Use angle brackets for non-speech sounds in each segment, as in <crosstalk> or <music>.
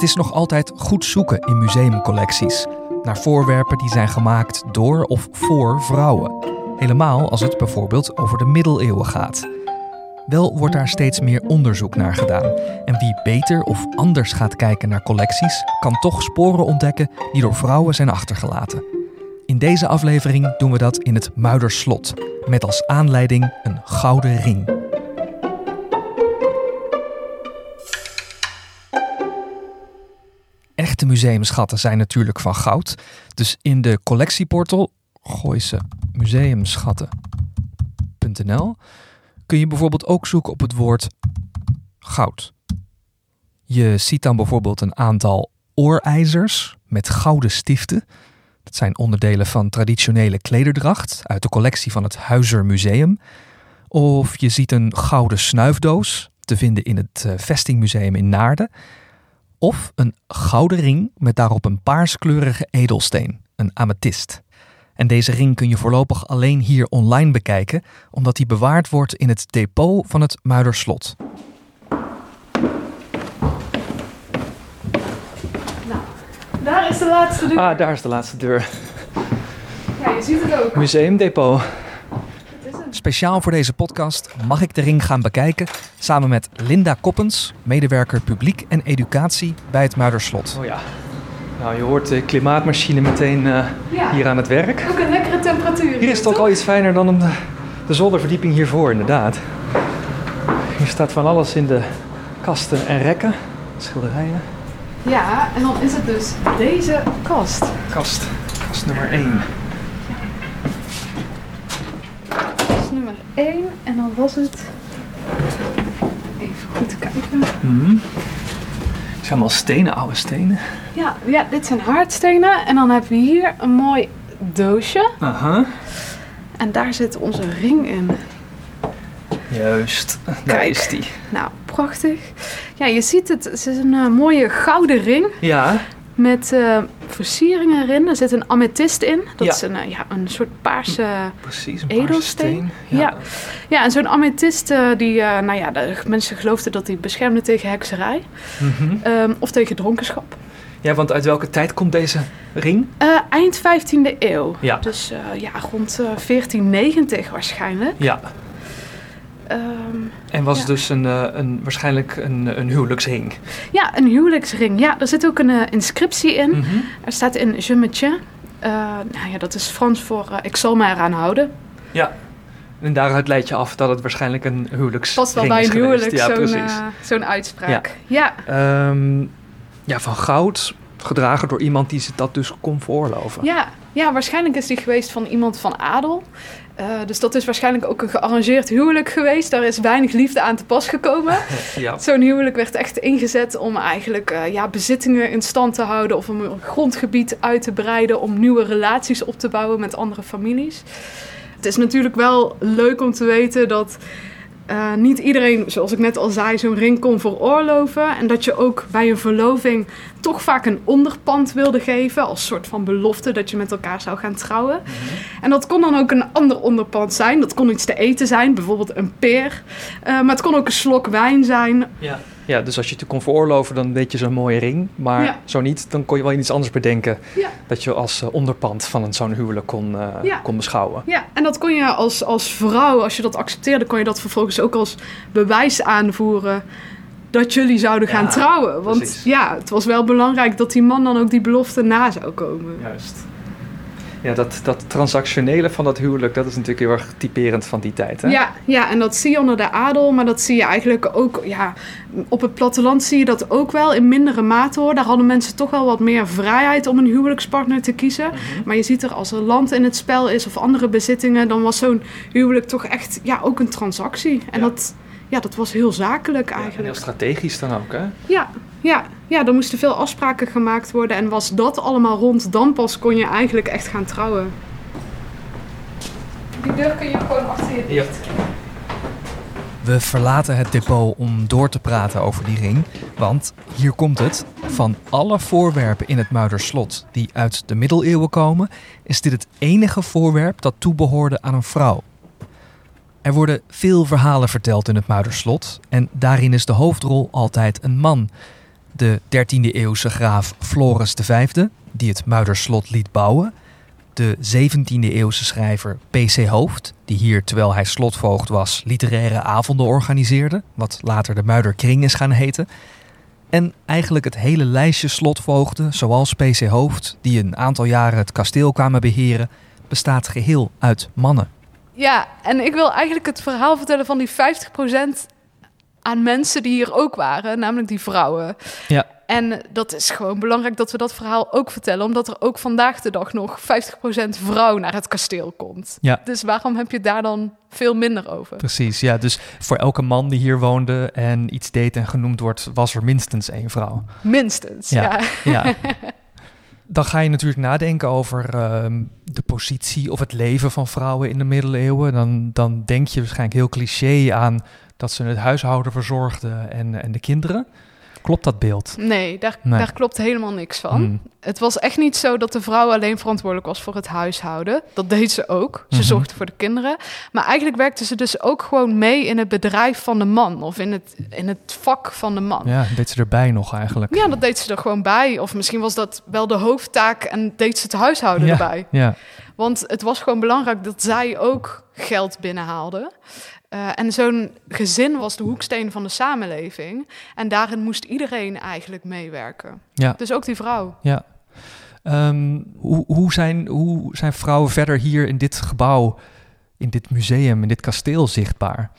Het is nog altijd goed zoeken in museumcollecties naar voorwerpen die zijn gemaakt door of voor vrouwen. Helemaal als het bijvoorbeeld over de middeleeuwen gaat. Wel wordt daar steeds meer onderzoek naar gedaan. En wie beter of anders gaat kijken naar collecties, kan toch sporen ontdekken die door vrouwen zijn achtergelaten. In deze aflevering doen we dat in het Muiderslot, met als aanleiding een gouden ring. Echte museumschatten zijn natuurlijk van goud. Dus in de collectieportal Gooise museumschatten.nl kun je bijvoorbeeld ook zoeken op het woord goud. Je ziet dan bijvoorbeeld een aantal oorijzers met gouden stiften. Dat zijn onderdelen van traditionele klederdracht uit de collectie van het Huizer Museum. Of je ziet een gouden snuifdoos te vinden in het eh, Vestingmuseum in Naarden. Of een gouden ring met daarop een paarskleurige edelsteen, een amethyst. En deze ring kun je voorlopig alleen hier online bekijken, omdat die bewaard wordt in het depot van het Muiderslot. Nou, daar is de laatste deur. Ah, daar is de laatste deur. Ja, je ziet het ook. Museumdepot. Speciaal voor deze podcast mag ik de ring gaan bekijken samen met Linda Koppens, medewerker publiek en educatie bij het Muiderslot. Oh ja. Nou, je hoort de klimaatmachine meteen eh, Ja. hier aan het werk. Ook een lekkere temperatuur. Hier is het ook al iets fijner dan de, de zolderverdieping hiervoor, inderdaad. Hier staat van alles in de kasten en rekken, schilderijen. Ja, en dan is het dus deze kast. Kast, kast nummer 1. Kast nummer 1 en dan was het... Even goed kijken. Mhm. Het zijn allemaal stenen, oude stenen. Ja, ja, dit zijn haardstenen. En dan hebben we hier een mooi doosje. Aha. En daar zit onze ring in. Juist, daar is die. Nou, prachtig. Ja, je ziet het. Het is een eh, mooie gouden ring. Ja, Met eh, versieringen erin. Er zit een amethyst in. Dat Ja. is een, eh, ja, een soort paarse precies, een paarse edelsteen. steen. Ja. ja, en zo'n amethyst, eh, die, eh, nou ja, de mensen geloofden dat die beschermde tegen hekserij. Mhm. ehm, of tegen dronkenschap. ja, want uit welke tijd komt deze ring? Eind 15e eeuw. Ja. Dus ja, rond eh, 1490 waarschijnlijk. Ja, Ehm, en was Ja. dus een, eh, een, waarschijnlijk een, een huwelijksring. ja, een huwelijksring. Ja, er zit ook een eh, inscriptie in. Mhm. Er staat in Je me tiens. Eh, nou ja, dat is Frans voor ik zal me eraan houden. Ja, en daaruit leid je af dat het waarschijnlijk een huwelijksring Past wel bij een huwelijk, Ja, zo'n precies. zo'n uitspraak. Ja. Ehm, ja, van goud, gedragen door iemand die zich dat dus kon veroorloven. Ja, ja, waarschijnlijk is die geweest van iemand van adel. Eh, dus dat is waarschijnlijk ook een gearrangeerd huwelijk geweest. Daar is weinig liefde aan te pas gekomen. <laughs> Ja. Zo'n huwelijk werd echt ingezet om eigenlijk eh, ja, bezittingen in stand te houden... of om een grondgebied uit te breiden... om nieuwe relaties op te bouwen met andere families. Het is natuurlijk wel leuk om te weten dat... eh, niet iedereen, zoals ik net al zei, zo'n ring kon veroorloven. En dat je ook bij een verloving toch vaak een onderpand wilde geven. Als soort van belofte dat je met elkaar zou gaan trouwen. En dat kon dan ook een ander onderpand zijn. Dat kon iets te eten zijn, bijvoorbeeld een peer. Eh, maar het kon ook een slok wijn zijn. Ja. Ja, dus als je het kon veroorloven, dan deed je zo'n mooie ring. Maar Ja. zo niet, dan kon je wel iets anders bedenken. Ja. Dat je als eh, onderpand van een zo'n huwelijk kon, eh, Ja. kon beschouwen. Ja, en dat kon je als, als vrouw, als je dat accepteerde, kon je dat vervolgens ook als bewijs aanvoeren dat jullie zouden gaan trouwen. Want precies. ja, het was wel belangrijk dat die man dan ook die belofte na zou komen. Juist. Ja, dat, dat transactionele van dat huwelijk, dat is natuurlijk heel erg typerend van die tijd. Hè? Ja, ja, en dat zie je onder de adel, maar dat zie je eigenlijk ook, ja, op het platteland zie je dat ook wel in mindere mate hoor. Daar hadden mensen toch wel wat meer vrijheid om een huwelijkspartner te kiezen. Mhm. Maar je ziet er als er land in het spel is of andere bezittingen, dan was zo'n huwelijk toch echt, ja, ook een transactie. En Ja. dat, ja, dat was heel zakelijk Ja, en eigenlijk. heel strategisch dan ook, hè? Ja, ja, ja, er moesten veel afspraken gemaakt worden. En was dat allemaal rond, dan pas kon je eigenlijk echt gaan trouwen. Die deur kun je gewoon achter je Ja. We verlaten het depot om door te praten over die ring. Want hier komt het. Van alle voorwerpen in het Muiderslot die uit de middeleeuwen komen, is dit het enige voorwerp dat toebehoorde aan een vrouw. Er worden veel verhalen verteld in het Muiderslot en daarin is de hoofdrol altijd een man. De 13e eeuwse graaf Floris V, die het Muiderslot liet bouwen, de 17e eeuwse schrijver P.C. Hoofd, die hier terwijl hij slotvoogd was literaire avonden organiseerde, wat later de Muiderkring is gaan heten. En eigenlijk het hele lijstje slotvoogden, zoals P.C. Hoofd, die een aantal jaren het kasteel kwamen beheren, bestaat geheel uit mannen. Ja, en ik wil eigenlijk het verhaal vertellen van die 50% aan mensen die hier ook waren, namelijk die vrouwen. Ja. En dat is gewoon belangrijk dat we dat verhaal ook vertellen, omdat er ook vandaag de dag nog 50% vrouw naar het kasteel komt. Ja. Dus waarom heb je daar dan veel minder over? Precies, ja. Dus voor elke man die hier woonde en iets deed en genoemd wordt, was er minstens één vrouw. Minstens, Ja. ja. Ja. <laughs> Dan ga je natuurlijk nadenken over ehm, de positie of het leven van vrouwen in de middeleeuwen. Dan, dan denk je waarschijnlijk heel cliché aan dat ze het huishouden verzorgden en, en de kinderen. Klopt dat beeld? Nee, daar, Nee. daar klopt helemaal niks van. Hmm. Het was echt niet zo dat de vrouw alleen verantwoordelijk was voor het huishouden. Dat deed ze ook. Ze Mhm. zorgde voor de kinderen. Maar eigenlijk werkte ze dus ook gewoon mee in het bedrijf van de man. Of in het, in het vak van de man. Ja, deed ze erbij nog eigenlijk. Ja, dat deed ze er gewoon bij. Of misschien was dat wel de hoofdtaak en deed ze het huishouden Ja. erbij. Ja, Want het was gewoon belangrijk dat zij ook geld binnenhaalde. Eh, en zo'n gezin was de hoeksteen van de samenleving. En daarin moest iedereen eigenlijk meewerken. ja, Dus ook die vrouw. ja. Ehm, hoe, hoe, zijn, hoe zijn vrouwen verder hier in dit gebouw, in dit museum, in dit kasteel zichtbaar?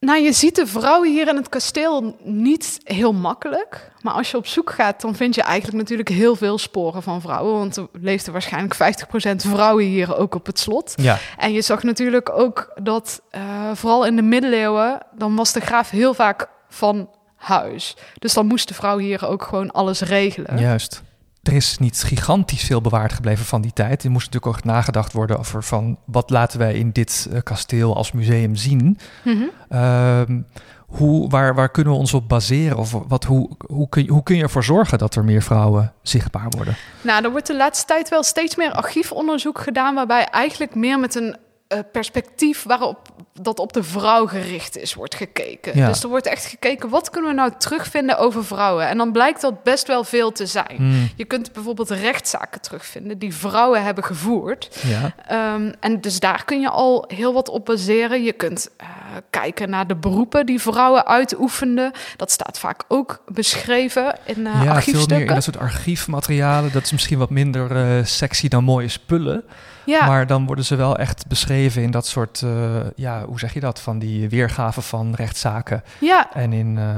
Nou, je ziet de vrouwen hier in het kasteel niet heel makkelijk. Maar als je op zoek gaat, dan vind je eigenlijk natuurlijk heel veel sporen van vrouwen. Want er leefden waarschijnlijk 50% vrouwen hier ook op het slot. Ja, En je zag natuurlijk ook dat, eh, vooral in de middeleeuwen, dan was de graaf heel vaak van huis. Dus dan moest de vrouw hier ook gewoon alles regelen. Juist. Er is niet gigantisch veel bewaard gebleven van die tijd. Er moest natuurlijk ook nagedacht worden over van wat laten wij in dit eh, kasteel als museum zien. Mhm. Ehm, hoe, waar, waar kunnen we ons op baseren? Of wat, hoe, hoe, kun je, hoe kun je ervoor zorgen dat er meer vrouwen zichtbaar worden? Nou, er wordt de laatste tijd wel steeds meer archiefonderzoek gedaan, waarbij eigenlijk meer met een eh, perspectief waarop dat op de vrouw gericht is, wordt gekeken. Ja. Dus er wordt echt gekeken, wat kunnen we nou terugvinden over vrouwen? En dan blijkt dat best wel veel te zijn. Hmm, Je kunt bijvoorbeeld rechtszaken terugvinden die vrouwen hebben gevoerd. ja, Ehm, en dus daar kun je al heel wat op baseren. Je kunt eh, kijken naar de beroepen die vrouwen uitoefenden. Dat staat vaak ook beschreven in uh, ja veel meer archiefstukken. in dat soort archiefmaterialen. Dat is misschien wat minder eh, sexy dan mooie spullen. ja, Maar dan worden ze wel echt beschreven in dat soort, eh, ja, hoe zeg je dat? Van die weergaven van rechtszaken. ja, En in, eh,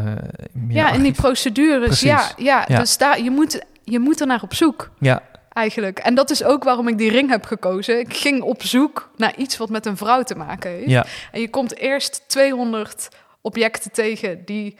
meer ja, in die procedures. Ja, ja, Ja. dus daar, je, moet, je moet er naar op zoek. Ja, Eigenlijk. En dat is ook waarom ik die ring heb gekozen. Ik ging op zoek naar iets wat met een vrouw te maken heeft. ja, En je komt eerst 200 objecten tegen die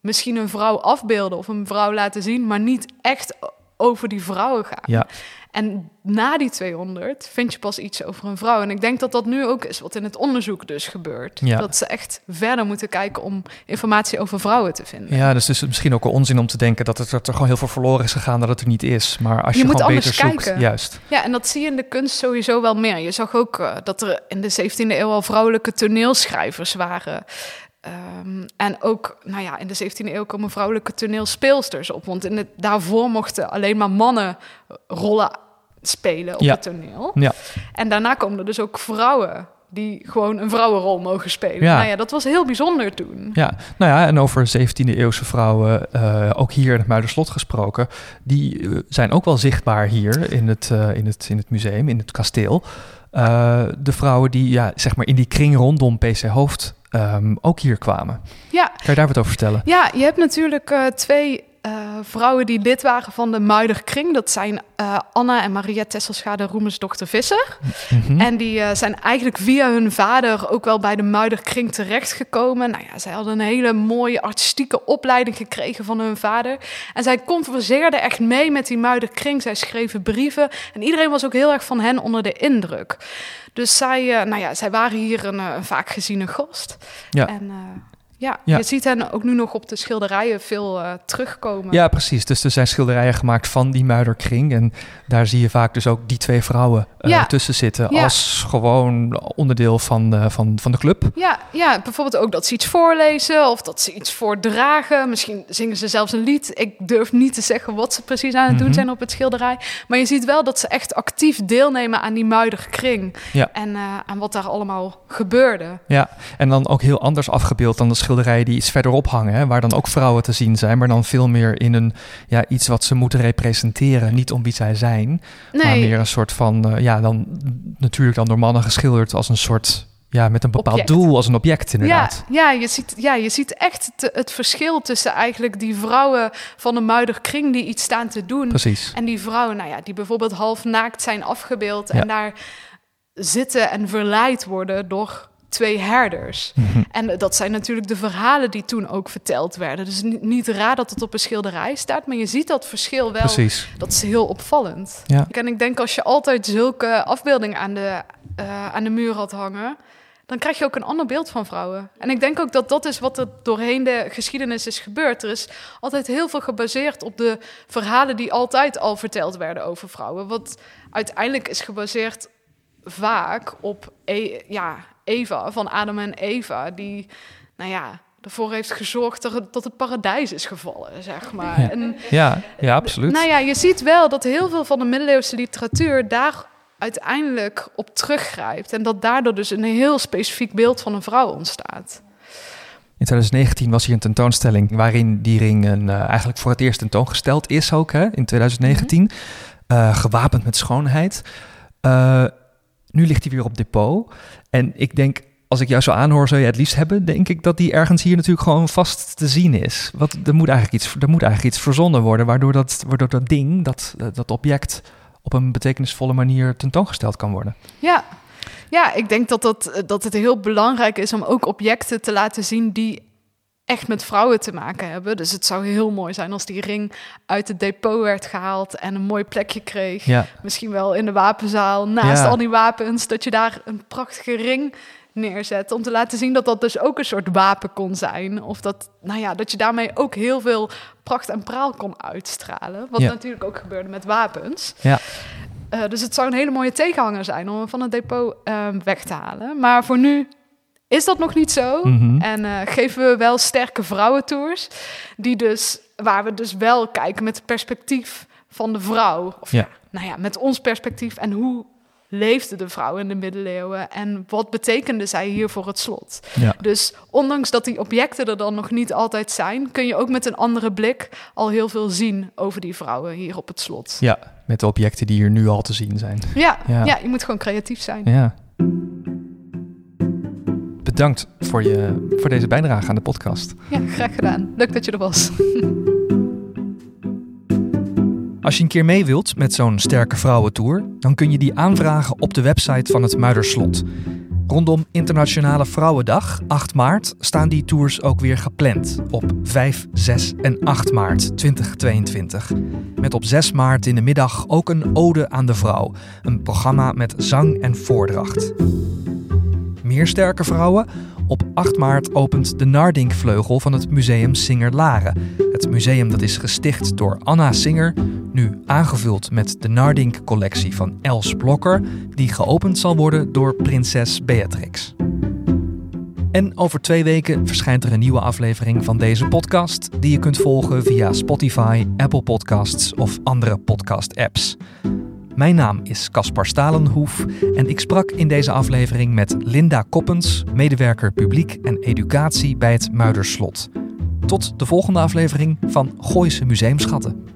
misschien een vrouw afbeelden of een vrouw laten zien, maar niet echt over die vrouwen gaan. ja. En na die 200 vind je pas iets over een vrouw. En ik denk dat dat nu ook is wat in het onderzoek dus gebeurt. Ja. Dat ze echt verder moeten kijken om informatie over vrouwen te vinden. Ja, dus het is misschien ook wel onzin om te denken dat, het, dat er gewoon heel veel verloren is gegaan, dat het er niet is. Maar als je, Je moet gewoon anders beter zoekt, kijken. juist. Ja, en dat zie je in de kunst sowieso wel meer. Je zag ook eh, dat er in de 17e eeuw al vrouwelijke toneelschrijvers waren. Ehm, en ook, nou ja, in de 17e eeuw komen vrouwelijke toneelspeelsters op. Want in het, daarvoor mochten alleen maar mannen rollen spelen op Ja. het toneel. Ja. En daarna komen er dus ook vrouwen die gewoon een vrouwenrol mogen spelen. Ja. Nou ja, dat was heel bijzonder toen. Ja, nou ja, en over 17e eeuwse vrouwen, eh, ook hier in het Muiderslot gesproken, die eh, zijn ook wel zichtbaar hier in het, eh, in het, in het museum, in het kasteel. De vrouwen die ja, zeg maar in die kring rondom PC Hoofd ehm, ook hier kwamen. Ja, Kan je daar wat over vertellen? Ja, je hebt natuurlijk eh, twee eh, vrouwen die lid waren van de Muiderkring. Dat zijn uh, Anna en Maria Tesselschade Roemersdochter Visser. Mhm. En die uh, zijn eigenlijk via hun vader ook wel bij de Muiderkring terechtgekomen. Nou ja, zij hadden een hele mooie artistieke opleiding gekregen van hun vader. En zij converseerden echt mee met die Muiderkring. Zij schreven brieven en iedereen was ook heel erg van hen onder de indruk. Dus zij, nou ja, zij waren hier een, een vaak geziene gast. Ja. En, ja, Ja. je ziet hen ook nu nog op de schilderijen veel uh, terugkomen. Ja, precies. Dus er zijn schilderijen gemaakt van die muiderkring. En daar zie je vaak dus ook die twee vrouwen Ja. tussen zitten. Ja. Als gewoon onderdeel van, uh, van, van de club. Ja, ja, bijvoorbeeld ook dat ze iets voorlezen of dat ze iets voordragen. Misschien zingen ze zelfs een lied. Ik durf niet te zeggen wat ze precies aan het doen Mhm. zijn op het schilderij. Maar je ziet wel dat ze echt actief deelnemen aan die muiderkring. Ja. En uh, aan wat daar allemaal gebeurde. Ja, en dan ook heel anders afgebeeld dan de schilderijen die iets verderop hangen. Hè, waar dan ook vrouwen te zien zijn. Maar dan veel meer in een, ja, iets wat ze moeten representeren. Niet om wie zij zijn. Maar meer een soort van, uh, ja, dan natuurlijk dan door mannen geschilderd als een soort... Ja, met een bepaald Object. doel als een object ja, inderdaad. ja, je ziet, ja, je ziet echt te- het verschil tussen eigenlijk die vrouwen van de muiderkring die iets staan te doen. Precies. En die vrouwen, nou ja, die bijvoorbeeld half naakt zijn afgebeeld Ja. en daar zitten en verleid worden door twee herders. Mhm. En dat zijn natuurlijk de verhalen die toen ook verteld werden. Dus niet, niet raar dat het op een schilderij staat, maar je ziet dat verschil wel. Precies. Dat is heel opvallend. Ja. En ik denk als je altijd zulke afbeeldingen aan de, eh, aan de muur had hangen, dan krijg je ook een ander beeld van vrouwen. En ik denk ook dat dat is wat er doorheen de geschiedenis is gebeurd. Er is altijd heel veel gebaseerd op de verhalen die altijd al verteld werden over vrouwen. Wat uiteindelijk is gebaseerd vaak op e- ja, Eva, van Adam en Eva, die, nou ja, ervoor heeft gezorgd dat het, dat het paradijs is gevallen, zeg maar. Ja. En Ja, ja, absoluut. nou ja, je ziet wel dat heel veel van de middeleeuwse literatuur daar uiteindelijk op teruggrijpt. En dat daardoor dus een heel specifiek beeld van een vrouw ontstaat. In 2019 was hier een tentoonstelling waarin die ring een, eh, eigenlijk voor het eerst tentoongesteld is ook, hè, in 2019. Eh, gewapend met schoonheid. Eh, nu ligt hij weer op depot. En ik denk, als ik jou zo aanhoor, zou je het liefst hebben, denk ik dat die ergens hier natuurlijk gewoon vast te zien is. Wat, er, moet eigenlijk iets, er moet eigenlijk iets verzonnen worden, waardoor dat, waardoor dat ding, dat, dat object, op een betekenisvolle manier tentoongesteld kan worden. Ja, ja ik denk dat, dat, dat het heel belangrijk is om ook objecten te laten zien die echt met vrouwen te maken hebben. Dus het zou heel mooi zijn als die ring uit het depot werd gehaald en een mooi plekje kreeg. Ja, Misschien wel in de wapenzaal, naast Ja. al die wapens, dat je daar een prachtige ring neerzet. Om te laten zien dat dat dus ook een soort wapen kon zijn. Of dat, nou ja, dat je daarmee ook heel veel pracht en praal kon uitstralen. Wat Ja. natuurlijk ook gebeurde met wapens. ja. Eh, dus het zou een hele mooie tegenhanger zijn om hem van het depot eh, weg te halen. Maar voor nu is dat nog niet zo. Mhm. En eh, geven we wel sterke vrouwentours. Die dus, waar we dus wel kijken met het perspectief van de vrouw. Of Ja. ja. nou ja, met ons perspectief. En hoe leefde de vrouw in de middeleeuwen? En wat betekende zij hier voor het slot? ja. Dus ondanks dat die objecten er dan nog niet altijd zijn... kun je ook met een andere blik al heel veel zien over die vrouwen hier op het slot. Ja, met de objecten die hier nu al te zien zijn. Ja, Ja. ja. je moet gewoon creatief zijn. Ja. Bedankt voor, je, voor deze bijdrage aan de podcast. Ja, graag gedaan. Leuk dat je er was. <laughs> Als je een keer mee wilt met zo'n sterke vrouwentour, dan kun je die aanvragen op de website van het Muiderslot. Rondom Internationale Vrouwendag, 8 maart, staan die tours ook weer gepland op 5, 6 en 8 maart 2022. Met op 6 maart in de middag ook een Ode aan de Vrouw, een programma met zang en voordracht. Meer sterke vrouwen? Op 8 maart opent de Nardink-vleugel van het Museum Singer Laren. Het museum dat is gesticht door Anna Singer, nu aangevuld met de Nardink-collectie van Els Blokker, die geopend zal worden door prinses Beatrix. En over twee weken verschijnt er een nieuwe aflevering van deze podcast, die je kunt volgen via Spotify, Apple Podcasts of andere podcast-apps. Mijn naam is Caspar Stalenhoef en ik sprak in deze aflevering met Linda Koppens, medewerker publiek en educatie bij het Muiderslot. Tot de volgende aflevering van Gooise Museumschatten.